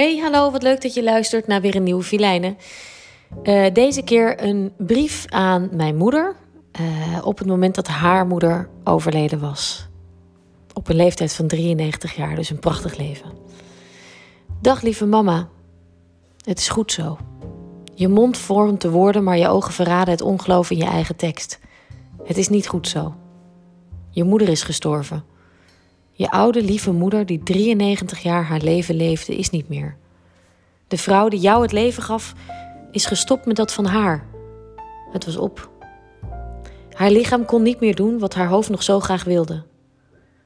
Hey, hallo, wat leuk dat je luistert naar weer een nieuwe Filijnen. Uh, deze keer een brief aan mijn moeder. Uh, op het moment dat haar moeder overleden was. Op een leeftijd van 93 jaar, dus een prachtig leven. Dag lieve mama. Het is goed zo. Je mond vormt de woorden, maar je ogen verraden het ongeloof in je eigen tekst. Het is niet goed zo. Je moeder is gestorven. Je oude lieve moeder, die 93 jaar haar leven leefde, is niet meer. De vrouw die jou het leven gaf, is gestopt met dat van haar. Het was op. Haar lichaam kon niet meer doen wat haar hoofd nog zo graag wilde.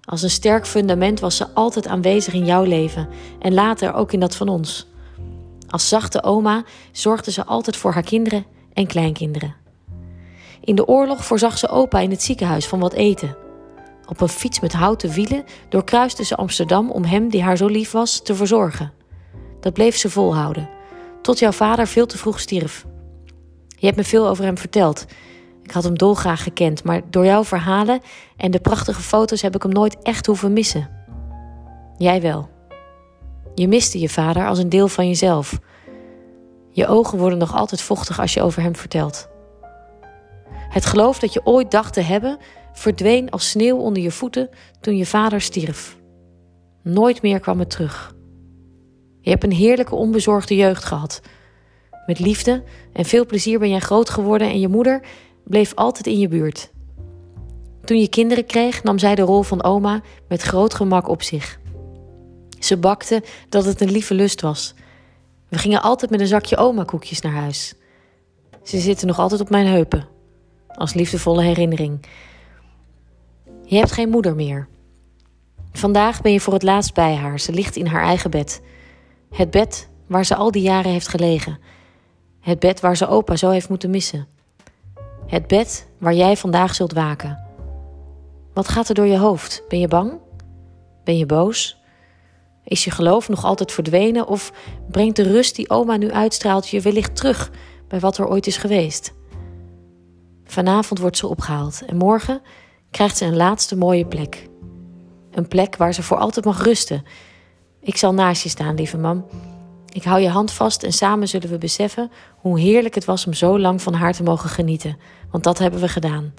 Als een sterk fundament was ze altijd aanwezig in jouw leven en later ook in dat van ons. Als zachte oma zorgde ze altijd voor haar kinderen en kleinkinderen. In de oorlog voorzag ze opa in het ziekenhuis van wat eten. Op een fiets met houten wielen doorkruiste ze Amsterdam om hem, die haar zo lief was, te verzorgen. Dat bleef ze volhouden, tot jouw vader veel te vroeg stierf. Je hebt me veel over hem verteld. Ik had hem dolgraag gekend, maar door jouw verhalen en de prachtige foto's heb ik hem nooit echt hoeven missen. Jij wel. Je miste je vader als een deel van jezelf. Je ogen worden nog altijd vochtig als je over hem vertelt. Het geloof dat je ooit dacht te hebben, verdween als sneeuw onder je voeten toen je vader stierf. Nooit meer kwam het terug. Je hebt een heerlijke onbezorgde jeugd gehad. Met liefde en veel plezier ben jij groot geworden en je moeder bleef altijd in je buurt. Toen je kinderen kreeg, nam zij de rol van oma met groot gemak op zich. Ze bakte dat het een lieve lust was. We gingen altijd met een zakje oma-koekjes naar huis. Ze zitten nog altijd op mijn heupen, als liefdevolle herinnering. Je hebt geen moeder meer. Vandaag ben je voor het laatst bij haar. Ze ligt in haar eigen bed. Het bed waar ze al die jaren heeft gelegen. Het bed waar ze opa zo heeft moeten missen. Het bed waar jij vandaag zult waken. Wat gaat er door je hoofd? Ben je bang? Ben je boos? Is je geloof nog altijd verdwenen of brengt de rust die oma nu uitstraalt je wellicht terug bij wat er ooit is geweest? Vanavond wordt ze opgehaald en morgen krijgt ze een laatste mooie plek. Een plek waar ze voor altijd mag rusten. Ik zal naast je staan, lieve mam. Ik hou je hand vast en samen zullen we beseffen hoe heerlijk het was om zo lang van haar te mogen genieten. Want dat hebben we gedaan.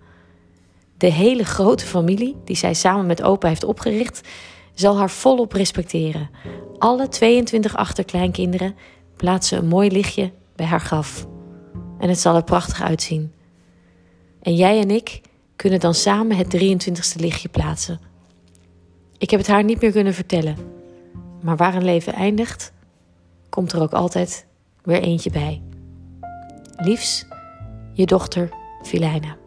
De hele grote familie, die zij samen met opa heeft opgericht, zal haar volop respecteren. Alle 22 achterkleinkinderen plaatsen een mooi lichtje bij haar graf. En het zal er prachtig uitzien. En jij en ik kunnen dan samen het 23ste lichtje plaatsen. Ik heb het haar niet meer kunnen vertellen. Maar waar een leven eindigt, komt er ook altijd weer eentje bij. Liefs, je dochter Filijna.